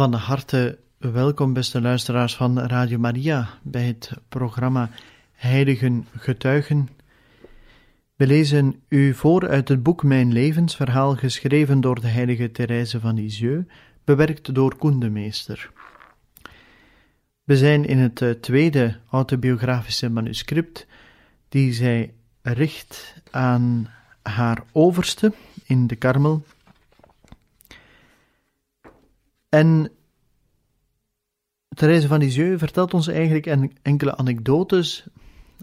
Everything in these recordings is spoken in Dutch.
Van harte welkom, beste luisteraars van Radio Maria, bij het programma Heiligen Getuigen. We lezen u voor uit het boek Mijn levensverhaal, geschreven door de heilige Therese van Lisieux, bewerkt door Koen de Meester. We zijn in het eh, tweede autobiografische manuscript, die zij richt aan haar overste in de Karmel, en Therese van Lisieux vertelt ons eigenlijk enkele anekdotes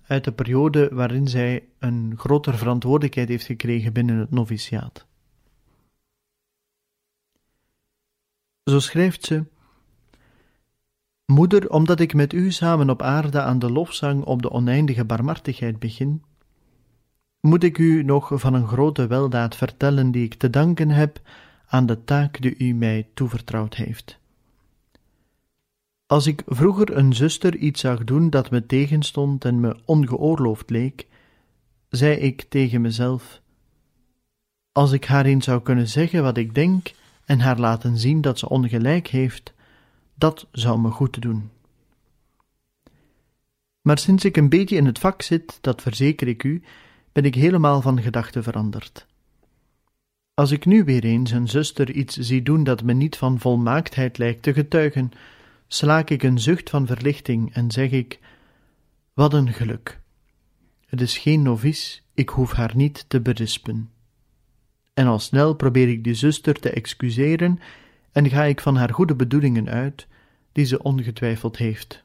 uit de periode waarin zij een grotere verantwoordelijkheid heeft gekregen binnen het noviciaat. Zo schrijft ze: Moeder, omdat ik met u samen op aarde aan de lofzang op de oneindige barmhartigheid begin, moet ik u nog van een grote weldaad vertellen die ik te danken heb aan de taak die u mij toevertrouwd heeft. Als ik vroeger een zuster iets zag doen dat me tegenstond en me ongeoorloofd leek, zei ik tegen mezelf: Als ik haar eens zou kunnen zeggen wat ik denk en haar laten zien dat ze ongelijk heeft, dat zou me goed doen. Maar sinds ik een beetje in het vak zit, dat verzeker ik u, ben ik helemaal van gedachten veranderd. Als ik nu weer eens een zuster iets zie doen dat me niet van volmaaktheid lijkt te getuigen, slaak ik een zucht van verlichting en zeg ik: Wat een geluk! Het is geen novice, ik hoef haar niet te berispen. En al snel probeer ik die zuster te excuseren en ga ik van haar goede bedoelingen uit, die ze ongetwijfeld heeft.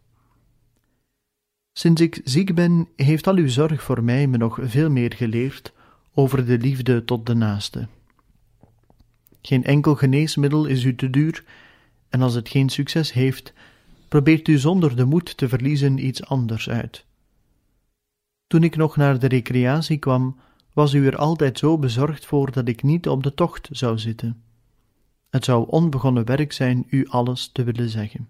Sinds ik ziek ben, heeft al uw zorg voor mij me nog veel meer geleerd over de liefde tot de naaste. Geen enkel geneesmiddel is u te duur, en als het geen succes heeft, probeert u zonder de moed te verliezen iets anders uit. Toen ik nog naar de recreatie kwam, was u er altijd zo bezorgd voor dat ik niet op de tocht zou zitten. Het zou onbegonnen werk zijn u alles te willen zeggen.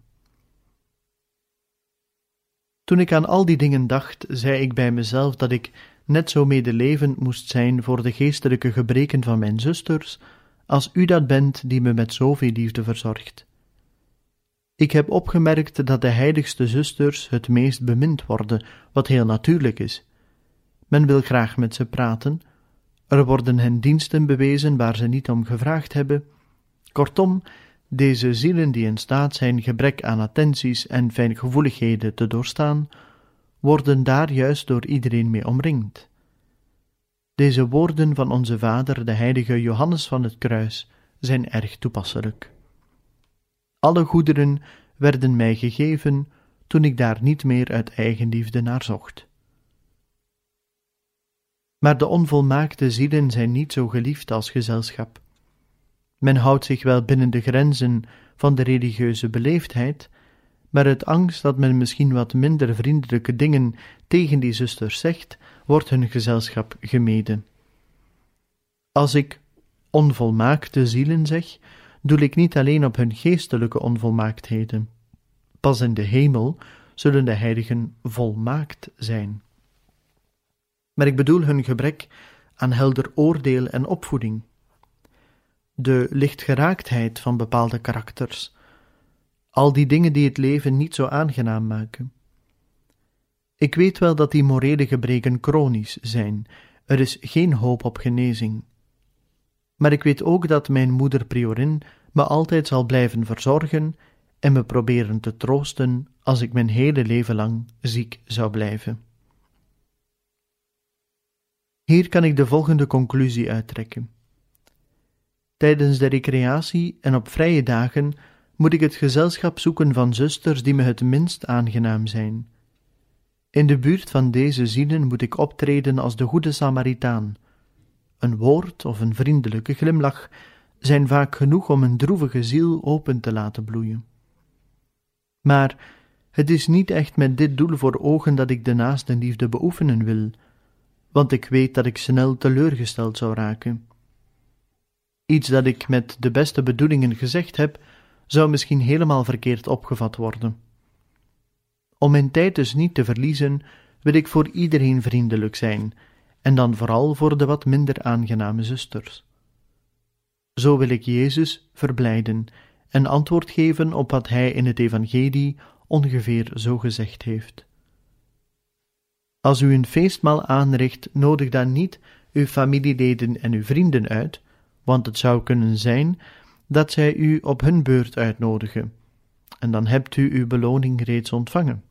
Toen ik aan al die dingen dacht, zei ik bij mezelf dat ik net zo medelevend moest zijn voor de geestelijke gebreken van mijn zusters als u dat bent die me met zoveel liefde verzorgt. Ik heb opgemerkt dat de heiligste zusters het meest bemind worden, wat heel natuurlijk is. Men wil graag met ze praten, er worden hen diensten bewezen waar ze niet om gevraagd hebben. Kortom, deze zielen die in staat zijn gebrek aan attenties en fijngevoeligheden te doorstaan, worden daar juist door iedereen mee omringd. Deze woorden van onze vader, de heilige Johannes van het Kruis, zijn erg toepasselijk. Alle goederen werden mij gegeven toen ik daar niet meer uit eigenliefde naar zocht. Maar de onvolmaakte zielen zijn niet zo geliefd als gezelschap. Men houdt zich wel binnen de grenzen van de religieuze beleefdheid, maar uit angst dat men misschien wat minder vriendelijke dingen tegen die zusters zegt, wordt hun gezelschap gemeden. Als ik onvolmaakte zielen zeg, doel ik niet alleen op hun geestelijke onvolmaaktheden. Pas in de hemel zullen de heiligen volmaakt zijn. Maar ik bedoel hun gebrek aan helder oordeel en opvoeding, de lichtgeraaktheid van bepaalde karakters, al die dingen die het leven niet zo aangenaam maken. Ik weet wel dat die morele gebreken chronisch zijn, er is geen hoop op genezing. Maar ik weet ook dat mijn moeder Priorin me altijd zal blijven verzorgen en me proberen te troosten als ik mijn hele leven lang ziek zou blijven. Hier kan ik de volgende conclusie uittrekken. Tijdens de recreatie en op vrije dagen moet ik het gezelschap zoeken van zusters die me het minst aangenaam zijn In de buurt van deze zielen moet ik optreden als de goede Samaritaan. Een woord of een vriendelijke glimlach zijn vaak genoeg om een droevige ziel open te laten bloeien. Maar het is niet echt met dit doel voor ogen dat ik de naaste liefde beoefenen wil, want ik weet dat ik snel teleurgesteld zou raken. Iets dat ik met de beste bedoelingen gezegd heb, zou misschien helemaal verkeerd opgevat worden. Om mijn tijd dus niet te verliezen, wil ik voor iedereen vriendelijk zijn, en dan vooral voor de wat minder aangename zusters. Zo wil ik Jezus verblijden en antwoord geven op wat hij in het Evangelie ongeveer zo gezegd heeft. Als u een feestmaal aanricht, nodig dan niet uw familieleden en uw vrienden uit, want het zou kunnen zijn dat zij u op hun beurt uitnodigen, en dan hebt u uw beloning reeds ontvangen.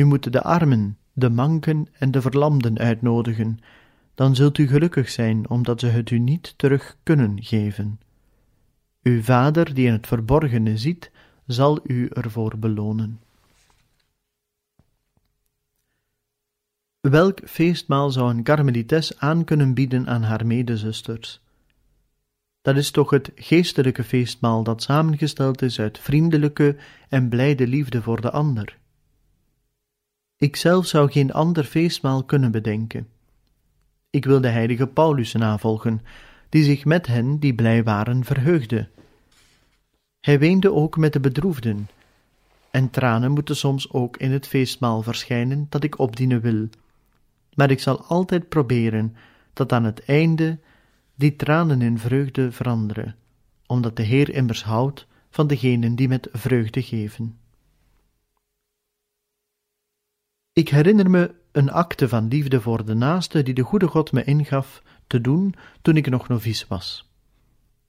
U moet de armen, de manken en de verlamden uitnodigen, dan zult u gelukkig zijn, omdat ze het u niet terug kunnen geven. Uw Vader, die in het verborgene ziet, zal u ervoor belonen. Welk feestmaal zou een karmelites aan kunnen bieden aan haar medezusters? Dat is toch het geestelijke feestmaal dat samengesteld is uit vriendelijke en blijde liefde voor de ander. Ikzelf zou geen ander feestmaal kunnen bedenken. Ik wil de heilige Paulus navolgen, die zich met hen die blij waren verheugde. Hij weende ook met de bedroefden, en tranen moeten soms ook in het feestmaal verschijnen dat ik opdienen wil. Maar ik zal altijd proberen dat aan het einde die tranen in vreugde veranderen, omdat de Heer immers houdt van degenen die met vreugde geven. Ik herinner me een acte van liefde voor de naaste die de goede God me ingaf te doen toen ik nog novice was.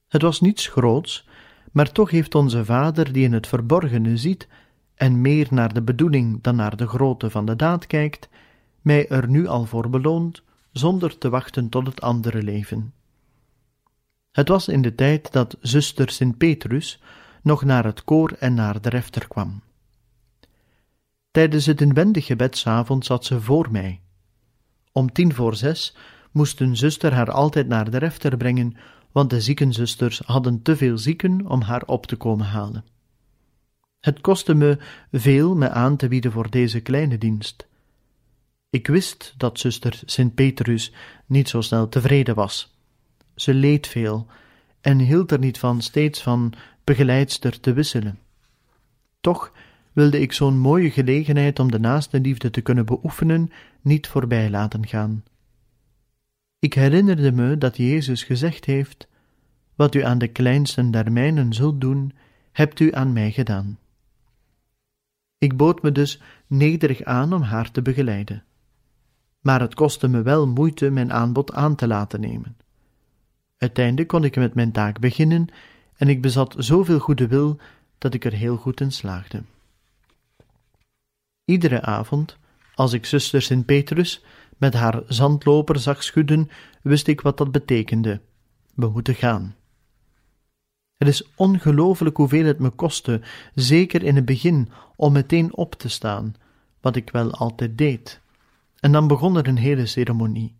Het was niets groots, maar toch heeft onze Vader, die in het verborgene ziet en meer naar de bedoeling dan naar de grootte van de daad kijkt, mij er nu al voor beloond, zonder te wachten tot het andere leven. Het was in de tijd dat zuster Sint Petrus nog naar het koor en naar de refter kwam. Tijdens het inwendig gebed s'avonds zat ze voor mij. Om tien voor zes moest een zuster haar altijd naar de refter brengen, want de ziekenzusters hadden te veel zieken om haar op te komen halen. Het kostte me veel me aan te bieden voor deze kleine dienst. Ik wist dat zuster Sint Petrus niet zo snel tevreden was. Ze leed veel en hield er niet van steeds van begeleidster te wisselen. Toch wilde ik zo'n mooie gelegenheid om de naaste liefde te kunnen beoefenen niet voorbij laten gaan. Ik herinnerde me dat Jezus gezegd heeft: Wat u aan de kleinsten der mijnen zult doen, hebt u aan mij gedaan. Ik bood me dus nederig aan om haar te begeleiden. Maar het kostte me wel moeite mijn aanbod aan te laten nemen. Uiteindelijk kon ik met mijn taak beginnen en ik bezat zoveel goede wil dat ik er heel goed in slaagde. Iedere avond, als ik zuster Sint Petrus met haar zandloper zag schudden, wist ik wat dat betekende. We moeten gaan. Het is ongelooflijk hoeveel het me kostte, zeker in het begin, om meteen op te staan, wat ik wel altijd deed. En dan begon er een hele ceremonie.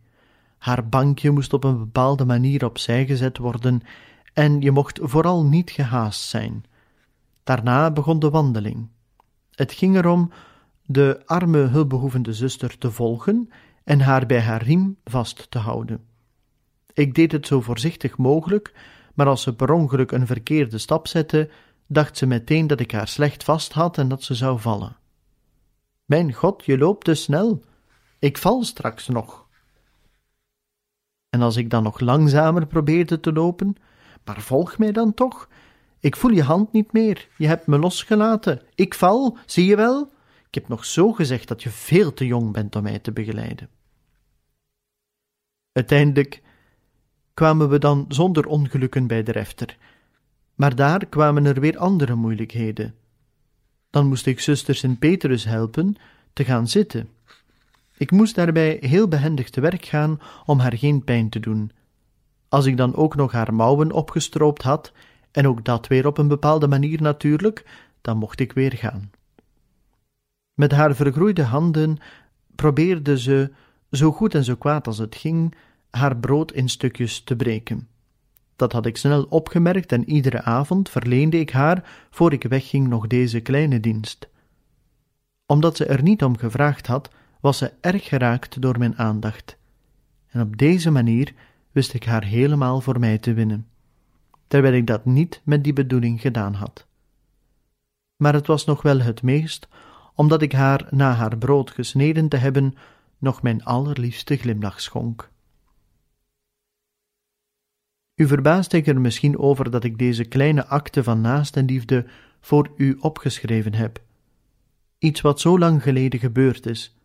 Haar bankje moest op een bepaalde manier opzij gezet worden, en je mocht vooral niet gehaast zijn. Daarna begon de wandeling. Het ging erom de arme hulpbehoevende zuster te volgen en haar bij haar riem vast te houden. Ik deed het zo voorzichtig mogelijk, maar als ze per ongeluk een verkeerde stap zette, dacht ze meteen dat ik haar slecht vast had en dat ze zou vallen. Mijn God, je loopt te snel. Ik val straks nog. En als ik dan nog langzamer probeerde te lopen, maar volg mij dan toch. Ik voel je hand niet meer. Je hebt me losgelaten. Ik val, zie je wel? Ik heb nog zo gezegd dat je veel te jong bent om mij te begeleiden. Uiteindelijk kwamen we dan zonder ongelukken bij de refter, maar daar kwamen er weer andere moeilijkheden. Dan moest ik zuster Sint Petrus helpen te gaan zitten. Ik moest daarbij heel behendig te werk gaan om haar geen pijn te doen. Als ik dan ook nog haar mouwen opgestroopt had, en ook dat weer op een bepaalde manier natuurlijk, dan mocht ik weer gaan. Met haar vergroeide handen probeerde ze, zo goed en zo kwaad als het ging, haar brood in stukjes te breken. Dat had ik snel opgemerkt en iedere avond verleende ik haar, voor ik wegging, nog deze kleine dienst. Omdat ze er niet om gevraagd had, was ze erg geraakt door mijn aandacht. En op deze manier wist ik haar helemaal voor mij te winnen, terwijl ik dat niet met die bedoeling gedaan had. Maar het was nog wel het meest, omdat ik haar na haar brood gesneden te hebben, nog mijn allerliefste glimlach schonk. U verbaast ik er misschien over dat ik deze kleine acte van naastenliefde voor u opgeschreven heb. Iets wat zo lang geleden gebeurd is.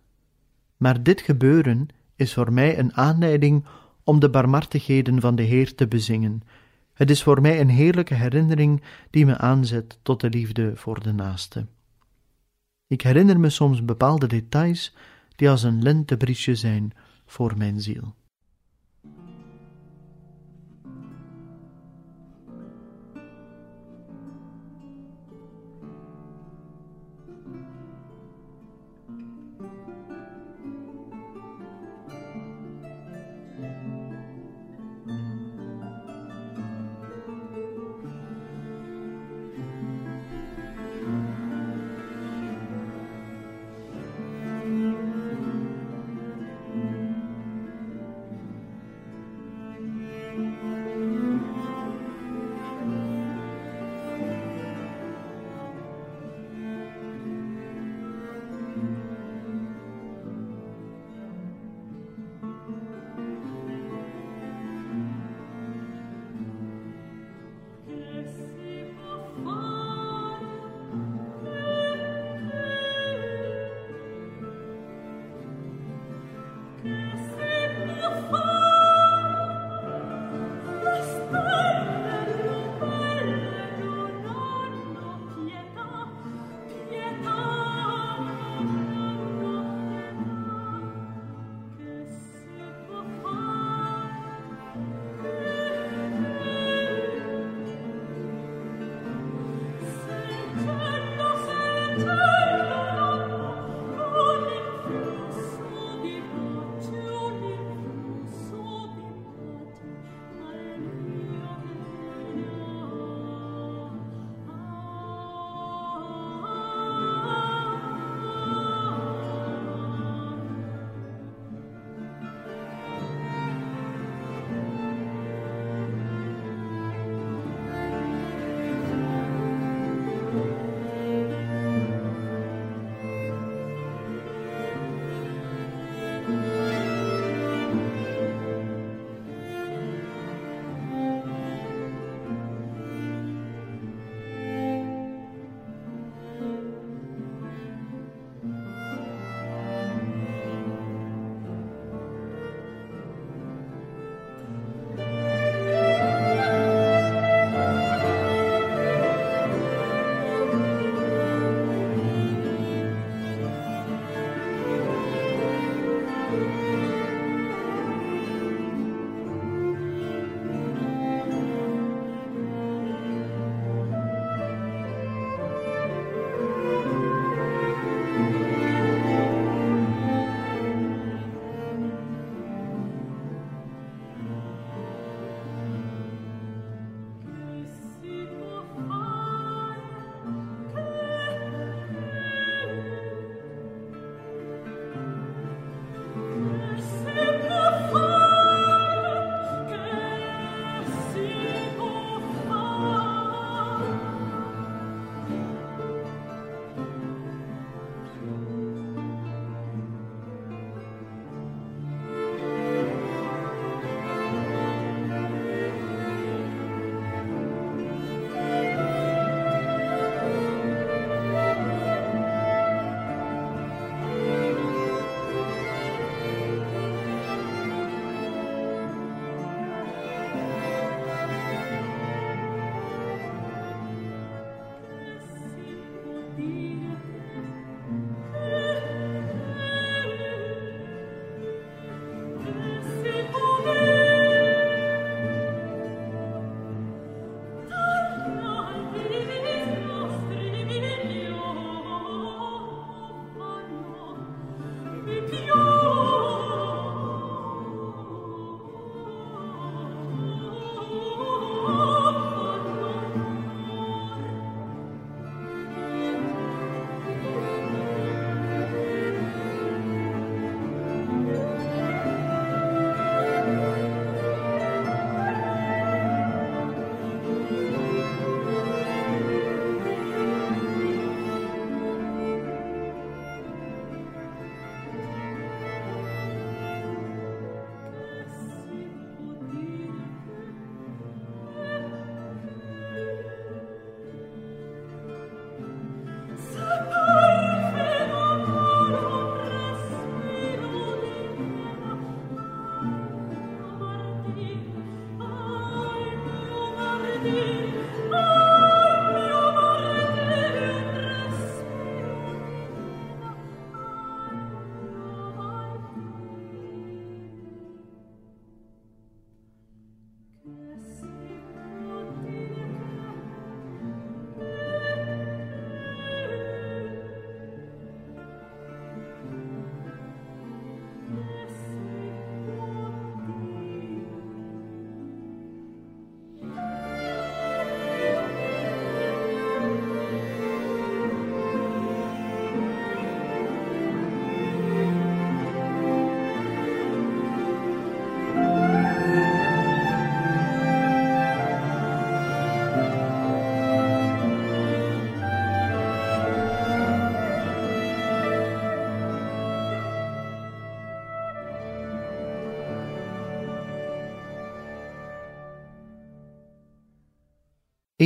Maar dit gebeuren is voor mij een aanleiding om de barmhartigheden van de Heer te bezingen. Het is voor mij een heerlijke herinnering die me aanzet tot de liefde voor de naaste. Ik herinner me soms bepaalde details die als een lentebriesje zijn voor mijn ziel.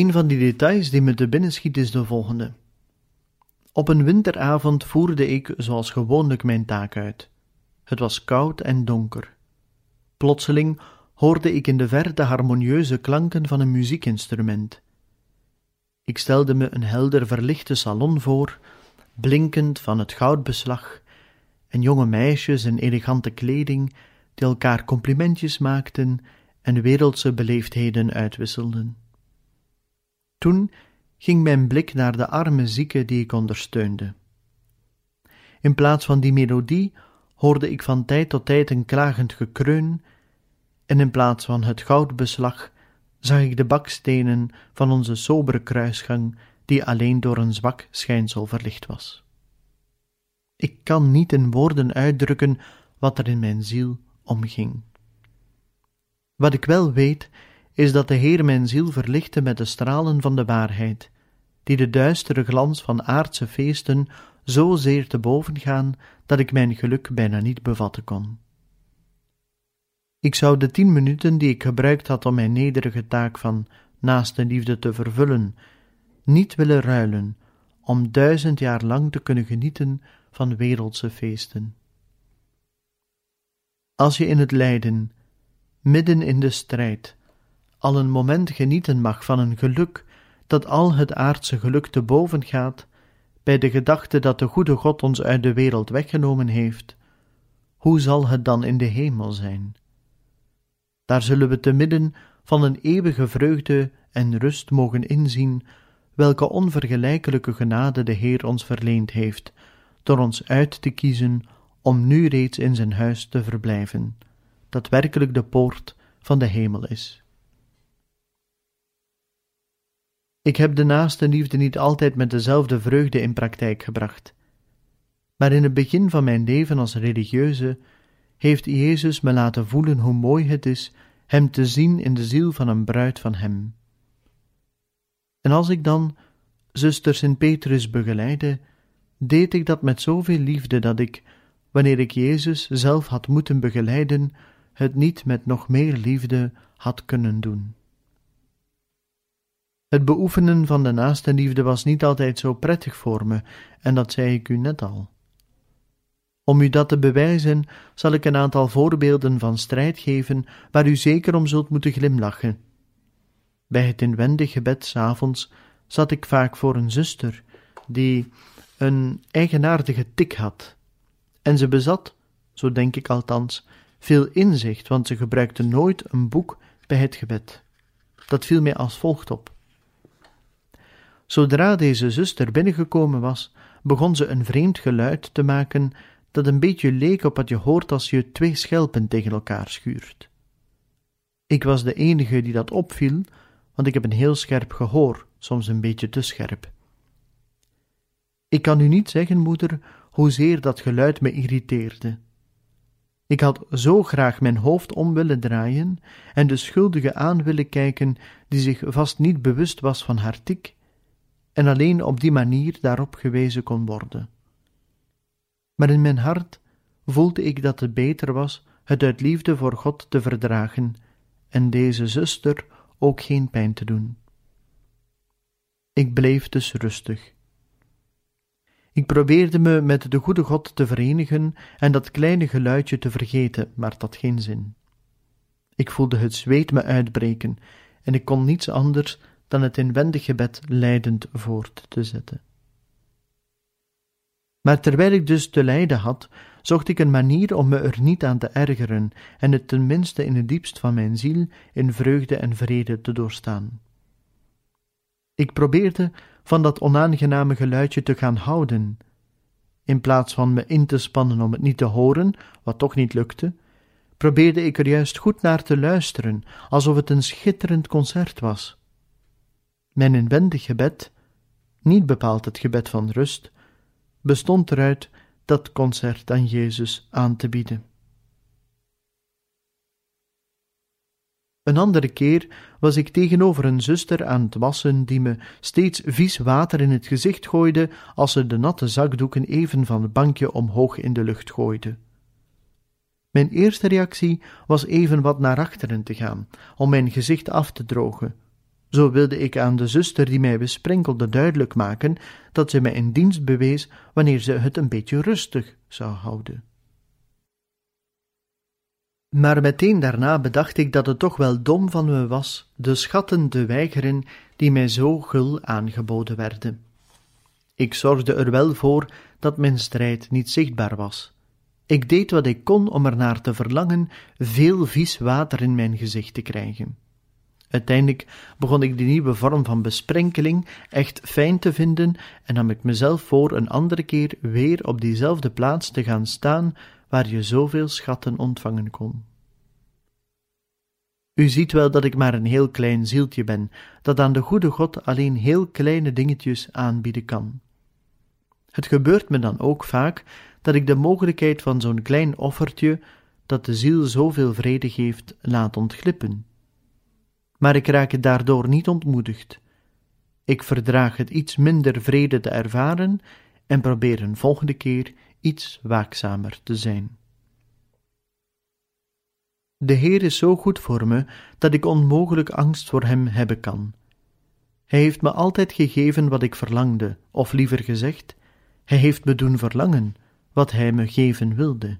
Een van die details die me te binnen schiet is de volgende. Op een winteravond voerde ik zoals gewoonlijk mijn taak uit. Het was koud en donker. Plotseling hoorde ik in de verte harmonieuze klanken van een muziekinstrument. Ik stelde me een helder verlichte salon voor, blinkend van het goudbeslag, en jonge meisjes in elegante kleding die elkaar complimentjes maakten en wereldse beleefdheden uitwisselden. Toen ging mijn blik naar de arme zieke die ik ondersteunde. In plaats van die melodie hoorde ik van tijd tot tijd een klagend gekreun, en in plaats van het goudbeslag zag ik de bakstenen van onze sobere kruisgang, die alleen door een zwak schijnsel verlicht was. Ik kan niet in woorden uitdrukken wat er in mijn ziel omging. Wat ik wel weet, is dat de Heer mijn ziel verlichtte met de stralen van de waarheid, die de duistere glans van aardse feesten zo zeer te boven gaan dat ik mijn geluk bijna niet bevatten kon. Ik zou de tien minuten die ik gebruikt had om mijn nederige taak van naaste liefde te vervullen, niet willen ruilen om duizend jaar lang te kunnen genieten van wereldse feesten. Als je in het lijden, midden in de strijd, al een moment genieten mag van een geluk dat al het aardse geluk te boven gaat, bij de gedachte dat de goede God ons uit de wereld weggenomen heeft, hoe zal het dan in de hemel zijn? Daar zullen we te midden van een eeuwige vreugde en rust mogen inzien, welke onvergelijkelijke genade de Heer ons verleend heeft, door ons uit te kiezen om nu reeds in zijn huis te verblijven, dat werkelijk de poort van de hemel is. Ik heb de naaste liefde niet altijd met dezelfde vreugde in praktijk gebracht. Maar in het begin van mijn leven als religieuze heeft Jezus me laten voelen hoe mooi het is Hem te zien in de ziel van een bruid van Hem. En als ik dan zuster Sint Petrus begeleide, deed ik dat met zoveel liefde dat ik, wanneer ik Jezus zelf had moeten begeleiden, het niet met nog meer liefde had kunnen doen. Het beoefenen van de naaste liefde was niet altijd zo prettig voor me, en dat zei ik u net al. Om u dat te bewijzen, zal ik een aantal voorbeelden van strijd geven waar u zeker om zult moeten glimlachen. Bij het inwendig gebed s'avonds zat ik vaak voor een zuster, die een eigenaardige tik had. En ze bezat, zo denk ik althans, veel inzicht, want ze gebruikte nooit een boek bij het gebed. Dat viel mij als volgt op. Zodra deze zuster binnengekomen was, begon ze een vreemd geluid te maken dat een beetje leek op wat je hoort als je twee schelpen tegen elkaar schuurt. Ik was de enige die dat opviel, want ik heb een heel scherp gehoor, soms een beetje te scherp. Ik kan u niet zeggen, moeder, hoezeer dat geluid me irriteerde. Ik had zo graag mijn hoofd om willen draaien en de schuldige aan willen kijken, die zich vast niet bewust was van haar tik, en alleen op die manier daarop gewezen kon worden. Maar in mijn hart voelde ik dat het beter was het uit liefde voor God te verdragen en deze zuster ook geen pijn te doen. Ik bleef dus rustig. Ik probeerde me met de goede God te verenigen en dat kleine geluidje te vergeten, maar dat geen zin. Ik voelde het zweet me uitbreken en ik kon niets anders dan het inwendig gebed leidend voort te zetten. Maar terwijl ik dus te lijden had, zocht ik een manier om me er niet aan te ergeren en het tenminste in het diepst van mijn ziel in vreugde en vrede te doorstaan. Ik probeerde van dat onaangename geluidje te gaan houden. In plaats van me in te spannen om het niet te horen, wat toch niet lukte, probeerde ik er juist goed naar te luisteren, alsof het een schitterend concert was. Mijn inwendig gebed, niet bepaald het gebed van rust, bestond eruit dat concert aan Jezus aan te bieden. Een andere keer was ik tegenover een zuster aan het wassen die me steeds vies water in het gezicht gooide als ze de natte zakdoeken even van het bankje omhoog in de lucht gooide. Mijn eerste reactie was even wat naar achteren te gaan, om mijn gezicht af te drogen, Zo wilde ik aan de zuster die mij besprenkelde duidelijk maken dat ze mij in dienst bewees wanneer ze het een beetje rustig zou houden. Maar meteen daarna bedacht ik dat het toch wel dom van me was de schatten te weigeren die mij zo gul aangeboden werden. Ik zorgde er wel voor dat mijn strijd niet zichtbaar was. Ik deed wat ik kon om er naar te verlangen veel vies water in mijn gezicht te krijgen. Uiteindelijk begon ik die nieuwe vorm van besprenkeling echt fijn te vinden en nam ik mezelf voor een andere keer weer op diezelfde plaats te gaan staan waar je zoveel schatten ontvangen kon. U ziet wel dat ik maar een heel klein zieltje ben, dat aan de goede God alleen heel kleine dingetjes aanbieden kan. Het gebeurt me dan ook vaak dat ik de mogelijkheid van zo'n klein offertje, dat de ziel zoveel vrede geeft, laat ontglippen. Maar ik raak daardoor niet ontmoedigd. Ik verdraag het iets minder vrede te ervaren en probeer een volgende keer iets waakzamer te zijn. De Heer is zo goed voor me dat ik onmogelijk angst voor Hem hebben kan. Hij heeft me altijd gegeven wat ik verlangde, of liever gezegd, Hij heeft me doen verlangen wat Hij me geven wilde.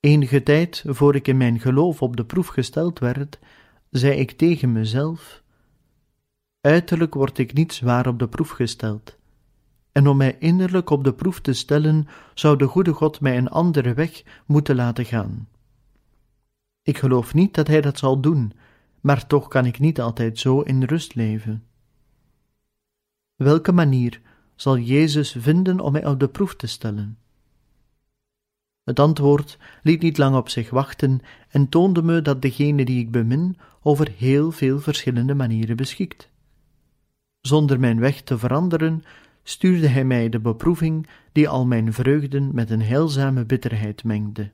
Enige tijd voor ik in mijn geloof op de proef gesteld werd, zei ik tegen mezelf: Uiterlijk word ik niet zwaar op de proef gesteld. En om mij innerlijk op de proef te stellen, zou de goede God mij een andere weg moeten laten gaan. Ik geloof niet dat Hij dat zal doen, maar toch kan ik niet altijd zo in rust leven. Welke manier zal Jezus vinden om mij op de proef te stellen? Het antwoord liet niet lang op zich wachten en toonde me dat degene die ik bemin over heel veel verschillende manieren beschikt. Zonder mijn weg te veranderen, stuurde hij mij de beproeving die al mijn vreugden met een heilzame bitterheid mengde.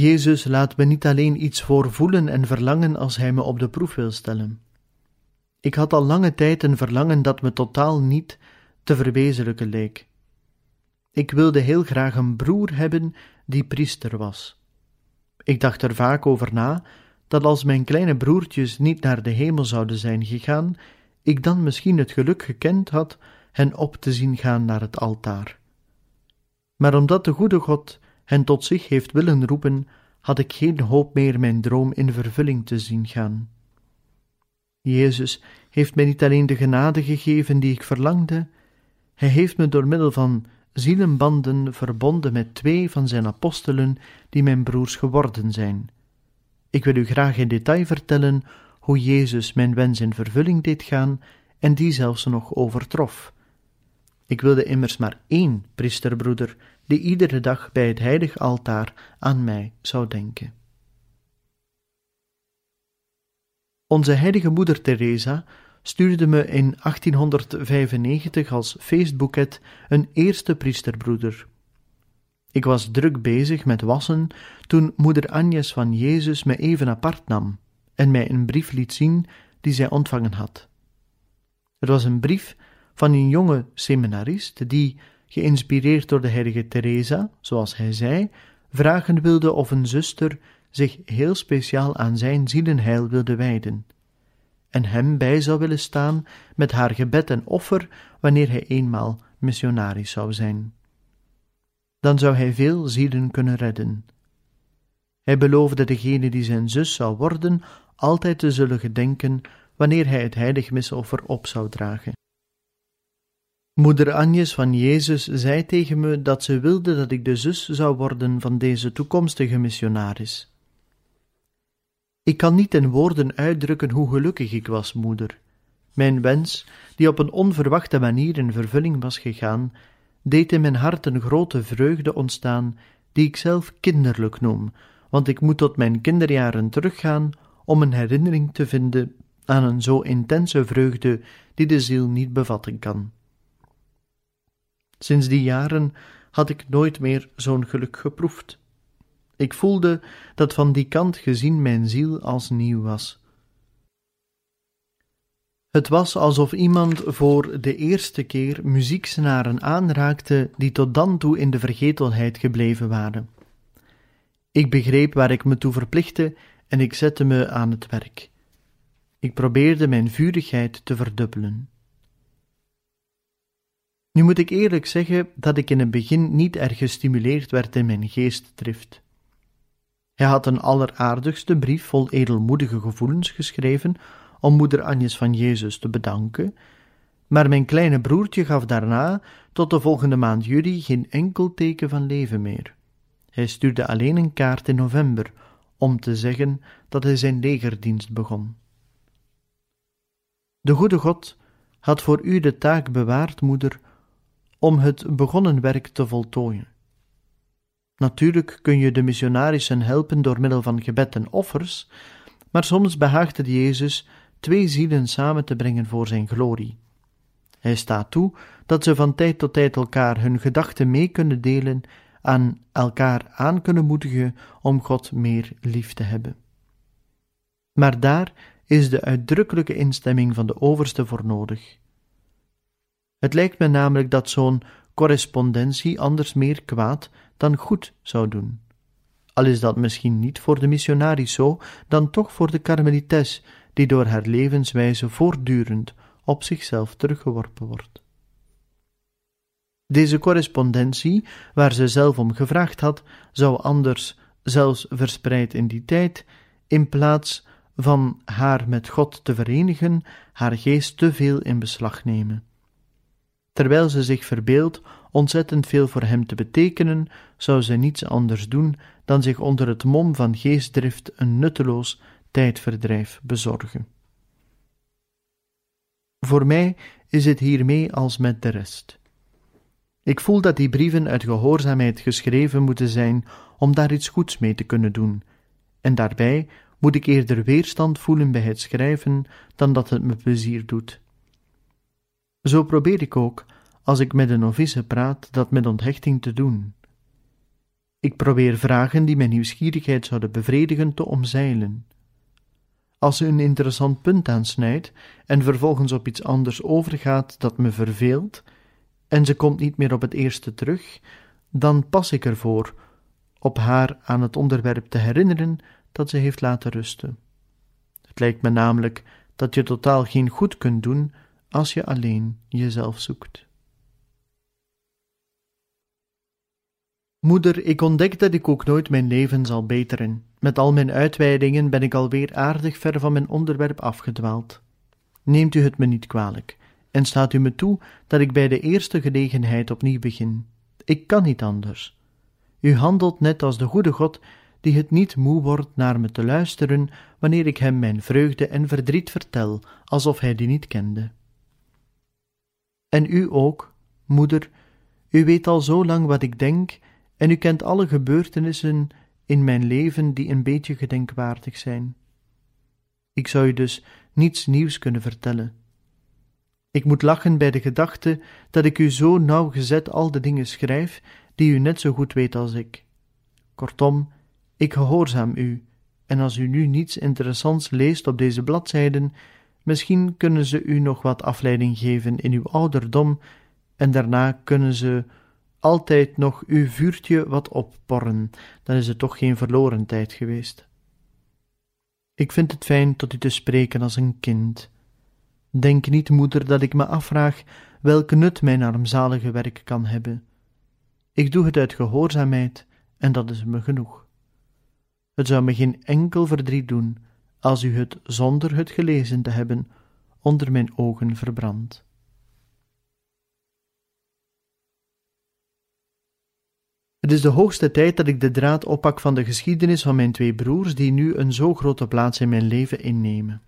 Jezus laat me niet alleen iets voor voelen en verlangen als Hij me op de proef wil stellen. Ik had al lange tijd een verlangen dat me totaal niet te verwezenlijken leek. Ik wilde heel graag een broer hebben die priester was. Ik dacht er vaak over na dat als mijn kleine broertjes niet naar de hemel zouden zijn gegaan, ik dan misschien het geluk gekend had hen op te zien gaan naar het altaar. Maar omdat de goede God hen tot zich heeft willen roepen, had ik geen hoop meer mijn droom in vervulling te zien gaan. Jezus heeft mij niet alleen de genade gegeven die ik verlangde, hij heeft me door middel van zielenbanden verbonden met twee van zijn apostelen die mijn broers geworden zijn. Ik wil u graag in detail vertellen hoe Jezus mijn wens in vervulling deed gaan en die zelfs nog overtrof. Ik wilde immers maar één priesterbroeder die iedere dag bij het heilig altaar aan mij zou denken. Onze heilige moeder Teresa stuurde me in 1895 als feestboeket een eerste priesterbroeder. Ik was druk bezig met wassen toen moeder Agnes van Jezus me even apart nam en mij een brief liet zien die zij ontvangen had. Het was een brief van een jonge seminarist die, geïnspireerd door de heilige Teresa, zoals hij zei, vragen wilde of een zuster zich heel speciaal aan zijn zielenheil wilde wijden, en hem bij zou willen staan met haar gebed en offer wanneer hij eenmaal missionaris zou zijn. Dan zou hij veel zielen kunnen redden. Hij beloofde degene die zijn zus zou worden altijd te zullen gedenken wanneer hij het heilig misoffer op zou dragen. Moeder Agnes van Jezus zei tegen me dat ze wilde dat ik de zus zou worden van deze toekomstige missionaris. Ik kan niet in woorden uitdrukken hoe gelukkig ik was, moeder. Mijn wens, die op een onverwachte manier in vervulling was gegaan, deed in mijn hart een grote vreugde ontstaan, die ik zelf kinderlijk noem, want ik moet tot mijn kinderjaren teruggaan om een herinnering te vinden aan een zo intense vreugde die de ziel niet bevatten kan. Sinds die jaren had ik nooit meer zo'n geluk geproefd. Ik voelde dat van die kant gezien mijn ziel als nieuw was. Het was alsof iemand voor de eerste keer muzieksnaren aanraakte die tot dan toe in de vergetelheid gebleven waren. Ik begreep waar ik me toe verplichtte en ik zette me aan het werk. Ik probeerde mijn vurigheid te verdubbelen. Nu moet ik eerlijk zeggen dat ik in het begin niet erg gestimuleerd werd in mijn geestdrift. Hij had een alleraardigste brief vol edelmoedige gevoelens geschreven om moeder Agnes van Jezus te bedanken, maar mijn kleine broertje gaf daarna tot de volgende maand juli geen enkel teken van leven meer. Hij stuurde alleen een kaart in november om te zeggen dat hij zijn legerdienst begon. De goede God had voor u de taak bewaard, moeder, om het begonnen werk te voltooien. Natuurlijk kun je de missionarissen helpen door middel van gebed en offers, maar soms behaagt het Jezus twee zielen samen te brengen voor zijn glorie. Hij staat toe dat ze van tijd tot tijd elkaar hun gedachten mee kunnen delen, aan elkaar aan kunnen moedigen om God meer lief te hebben. Maar daar is de uitdrukkelijke instemming van de overste voor nodig. Het lijkt me namelijk dat zo'n correspondentie anders meer kwaad dan goed zou doen. Al is dat misschien niet voor de missionaris zo, dan toch voor de karmelites, die door haar levenswijze voortdurend op zichzelf teruggeworpen wordt. Deze correspondentie, waar ze zelf om gevraagd had, zou anders, zelfs verspreid in die tijd, in plaats van haar met God te verenigen, haar geest te veel in beslag nemen. Terwijl ze zich verbeeldt ontzettend veel voor hem te betekenen, zou ze niets anders doen dan zich onder het mom van geestdrift een nutteloos tijdverdrijf bezorgen. Voor mij is het hiermee als met de rest. Ik voel dat die brieven uit gehoorzaamheid geschreven moeten zijn om daar iets goeds mee te kunnen doen, en daarbij moet ik eerder weerstand voelen bij het schrijven dan dat het me plezier doet. Zo probeer ik ook, als ik met een novice praat, dat met onthechting te doen. Ik probeer vragen die mijn nieuwsgierigheid zouden bevredigen te omzeilen. Als ze een interessant punt aansnijdt en vervolgens op iets anders overgaat dat me verveelt, en ze komt niet meer op het eerste terug, dan pas ik ervoor op haar aan het onderwerp te herinneren dat ze heeft laten rusten. Het lijkt me namelijk dat je totaal geen goed kunt doen als je alleen jezelf zoekt. Moeder, ik ontdek dat ik ook nooit mijn leven zal beteren. Met al mijn uitweidingen ben ik alweer aardig ver van mijn onderwerp afgedwaald. Neemt u het me niet kwalijk, en staat u me toe dat ik bij de eerste gelegenheid opnieuw begin. Ik kan niet anders. U handelt net als de goede God, die het niet moe wordt naar me te luisteren wanneer ik hem mijn vreugde en verdriet vertel, alsof hij die niet kende. En u ook, moeder, u weet al zo lang wat ik denk, en u kent alle gebeurtenissen in mijn leven die een beetje gedenkwaardig zijn. Ik zou u dus niets nieuws kunnen vertellen. Ik moet lachen bij de gedachte dat ik u zo nauwgezet al de dingen schrijf die u net zo goed weet als ik. Kortom, ik gehoorzaam u, en als u nu niets interessants leest op deze bladzijden, misschien kunnen ze u nog wat afleiding geven in uw ouderdom, en daarna kunnen ze altijd nog uw vuurtje wat opporren, dan is het toch geen verloren tijd geweest. Ik vind het fijn tot u te spreken als een kind. Denk niet, moeder, dat ik me afvraag welke nut mijn armzalige werk kan hebben. Ik doe het uit gehoorzaamheid, en dat is me genoeg. Het zou me geen enkel verdriet doen als u het zonder het gelezen te hebben onder mijn ogen verbrandt. Het is de hoogste tijd dat ik de draad oppak van de geschiedenis van mijn twee broers, die nu een zo grote plaats in mijn leven innemen.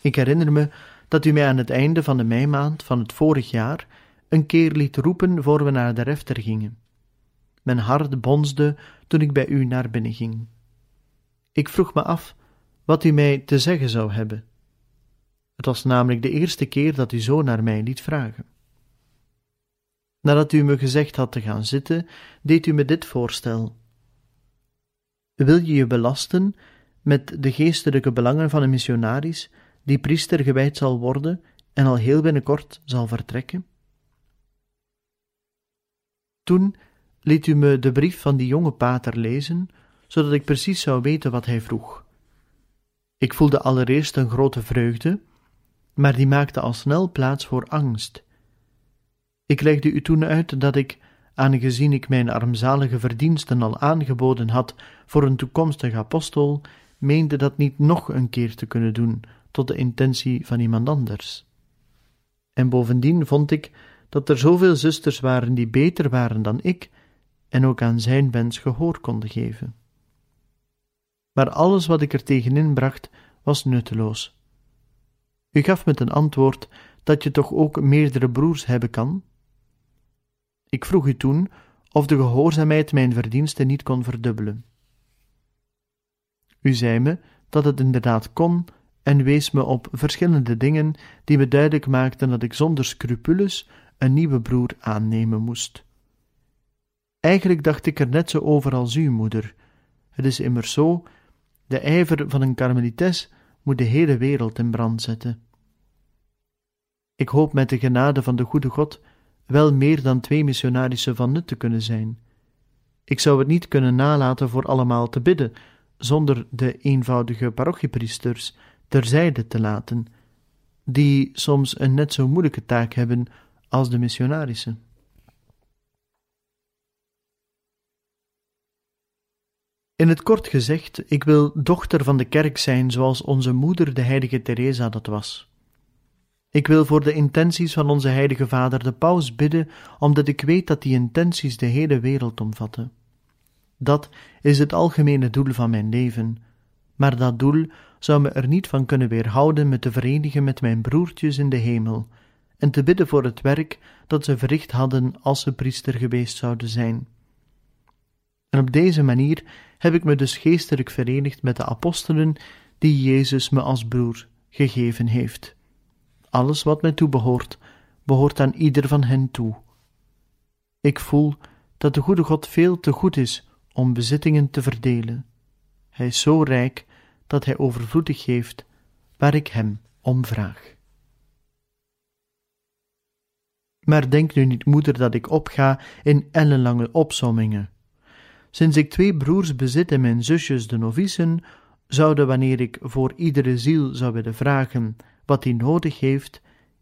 Ik herinner me dat u mij aan het einde van de meimaand van het vorig jaar een keer liet roepen voor we naar de refter gingen. Mijn hart bonsde toen ik bij u naar binnen ging. Ik vroeg me af wat u mij te zeggen zou hebben. Het was namelijk de eerste keer dat u zo naar mij liet vragen. Nadat u me gezegd had te gaan zitten, deed u me dit voorstel. Wil je je belasten met de geestelijke belangen van een missionaris die priester gewijd zal worden en al heel binnenkort zal vertrekken? Toen liet u me de brief van die jonge pater lezen, zodat ik precies zou weten wat hij vroeg. Ik voelde allereerst een grote vreugde, maar die maakte al snel plaats voor angst ik legde u toen uit dat ik, aangezien ik mijn armzalige verdiensten al aangeboden had voor een toekomstig apostel, meende dat niet nog een keer te kunnen doen tot de intentie van iemand anders. En bovendien vond ik dat er zoveel zusters waren die beter waren dan ik, en ook aan zijn wens gehoor konden geven. Maar alles wat ik er tegenin bracht was nutteloos. U gaf me ten antwoord dat je toch ook meerdere broers hebben kan? Ik vroeg u toen of de gehoorzaamheid mijn verdiensten niet kon verdubbelen. U zei me dat het inderdaad kon en wees me op verschillende dingen die me duidelijk maakten dat ik zonder scrupules een nieuwe broer aannemen moest. Eigenlijk dacht ik er net zo over als u, moeder. Het is immers zo, de ijver van een karmelites moet de hele wereld in brand zetten. Ik hoop met de genade van de goede God wel meer dan twee missionarissen van nut te kunnen zijn. Ik zou het niet kunnen nalaten voor allemaal te bidden, zonder de eenvoudige parochiepriesters terzijde te laten, die soms een net zo moeilijke taak hebben als de missionarissen. In het kort gezegd, ik wil dochter van de kerk zijn zoals onze moeder de heilige Teresa dat was. Ik wil voor de intenties van onze heilige vader de paus bidden, omdat ik weet dat die intenties de hele wereld omvatten. Dat is het algemene doel van mijn leven, maar dat doel zou me er niet van kunnen weerhouden me te verenigen met mijn broertjes in de hemel en te bidden voor het werk dat ze verricht hadden als ze priester geweest zouden zijn. En op deze manier heb ik me dus geestelijk verenigd met de apostelen die Jezus me als broer gegeven heeft. Alles wat mij toebehoort, behoort aan ieder van hen toe. Ik voel dat de goede God veel te goed is om bezittingen te verdelen. Hij is zo rijk dat hij overvloedig geeft waar ik hem om vraag. Maar denk nu niet, moeder, dat ik opga in ellenlange opsommingen. Sinds ik twee broers bezit en mijn zusjes de novicen, zouden wanneer ik voor iedere ziel zou willen vragen wat hij nodig heeft,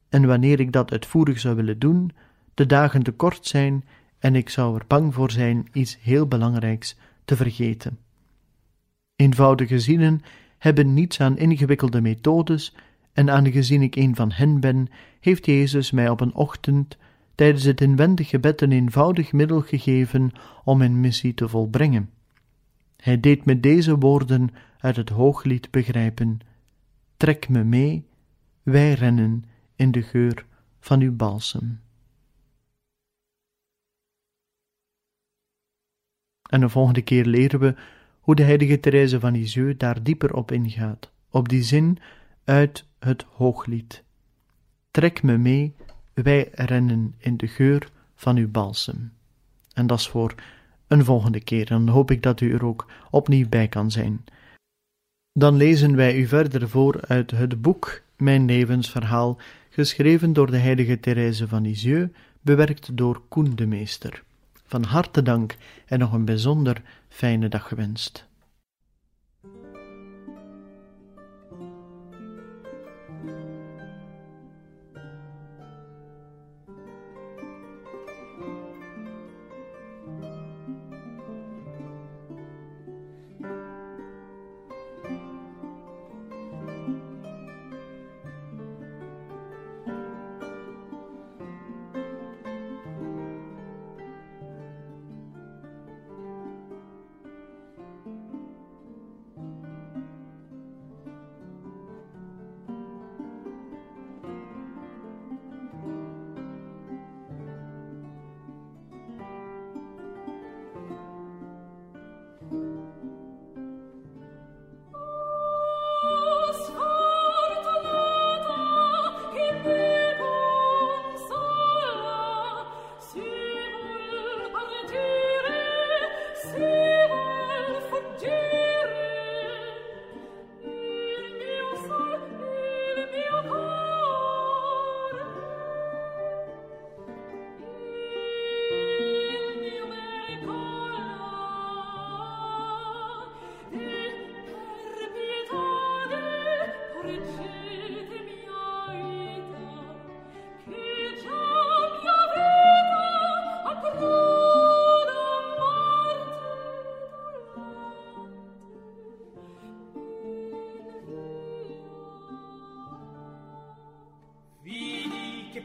en wanneer ik dat uitvoerig zou willen doen, de dagen te kort zijn en ik zou er bang voor zijn iets heel belangrijks te vergeten. Eenvoudige zielen hebben niets aan ingewikkelde methodes, en aangezien ik een van hen ben, heeft Jezus mij op een ochtend tijdens het inwendig gebed een eenvoudig middel gegeven om mijn missie te volbrengen. Hij deed me deze woorden uit het hooglied begrijpen: Trek me mee, wij rennen in de geur van uw balsem. En de volgende keer leren we hoe de heilige Therese van Lisieux daar dieper op ingaat, op die zin uit het hooglied. Trek me mee, wij rennen in de geur van uw balsem. En dat is voor een volgende keer, en dan hoop ik dat u er ook opnieuw bij kan zijn. Dan lezen wij u verder voor uit het boek Mijn levensverhaal, geschreven door de heilige Therese van Lisieux, bewerkt door Koen de Meester. Van harte dank en nog een bijzonder fijne dag gewenst.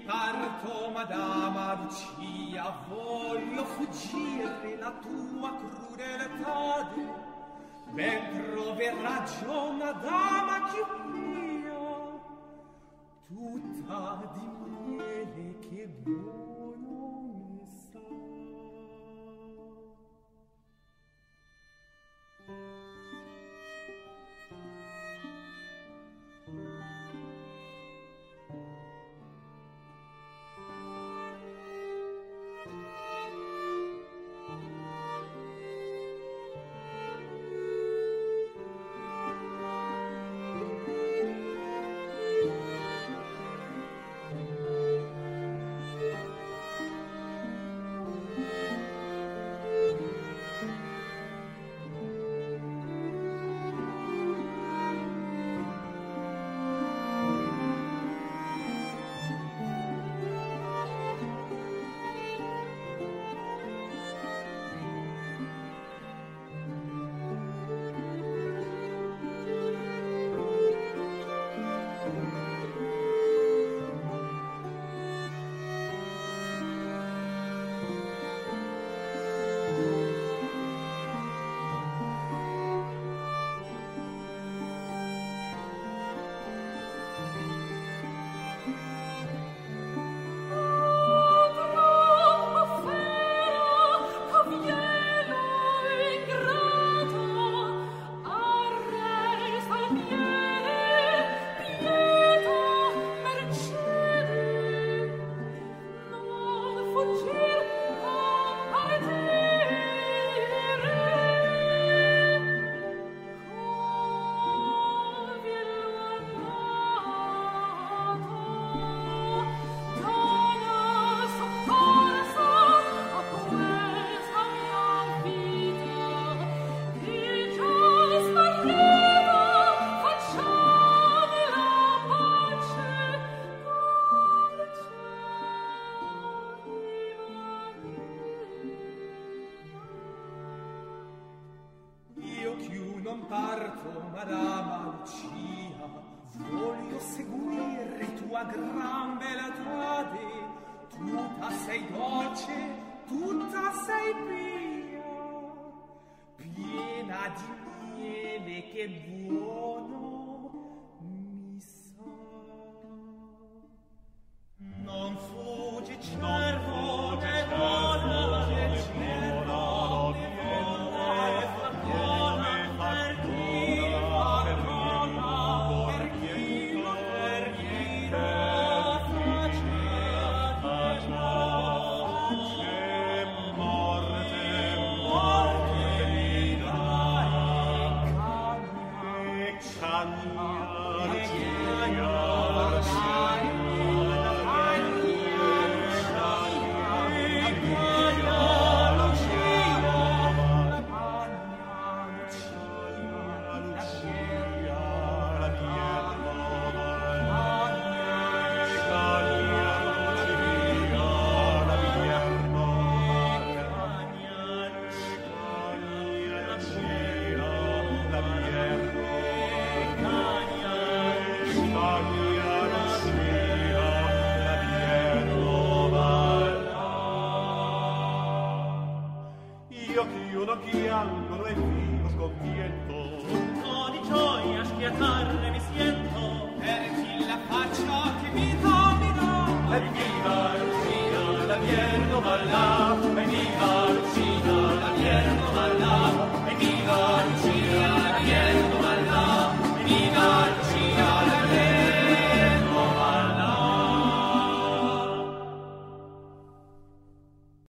Parto, madama Lucia, voglio fuggire la tua crudeltà. Ben trove ragiona dama che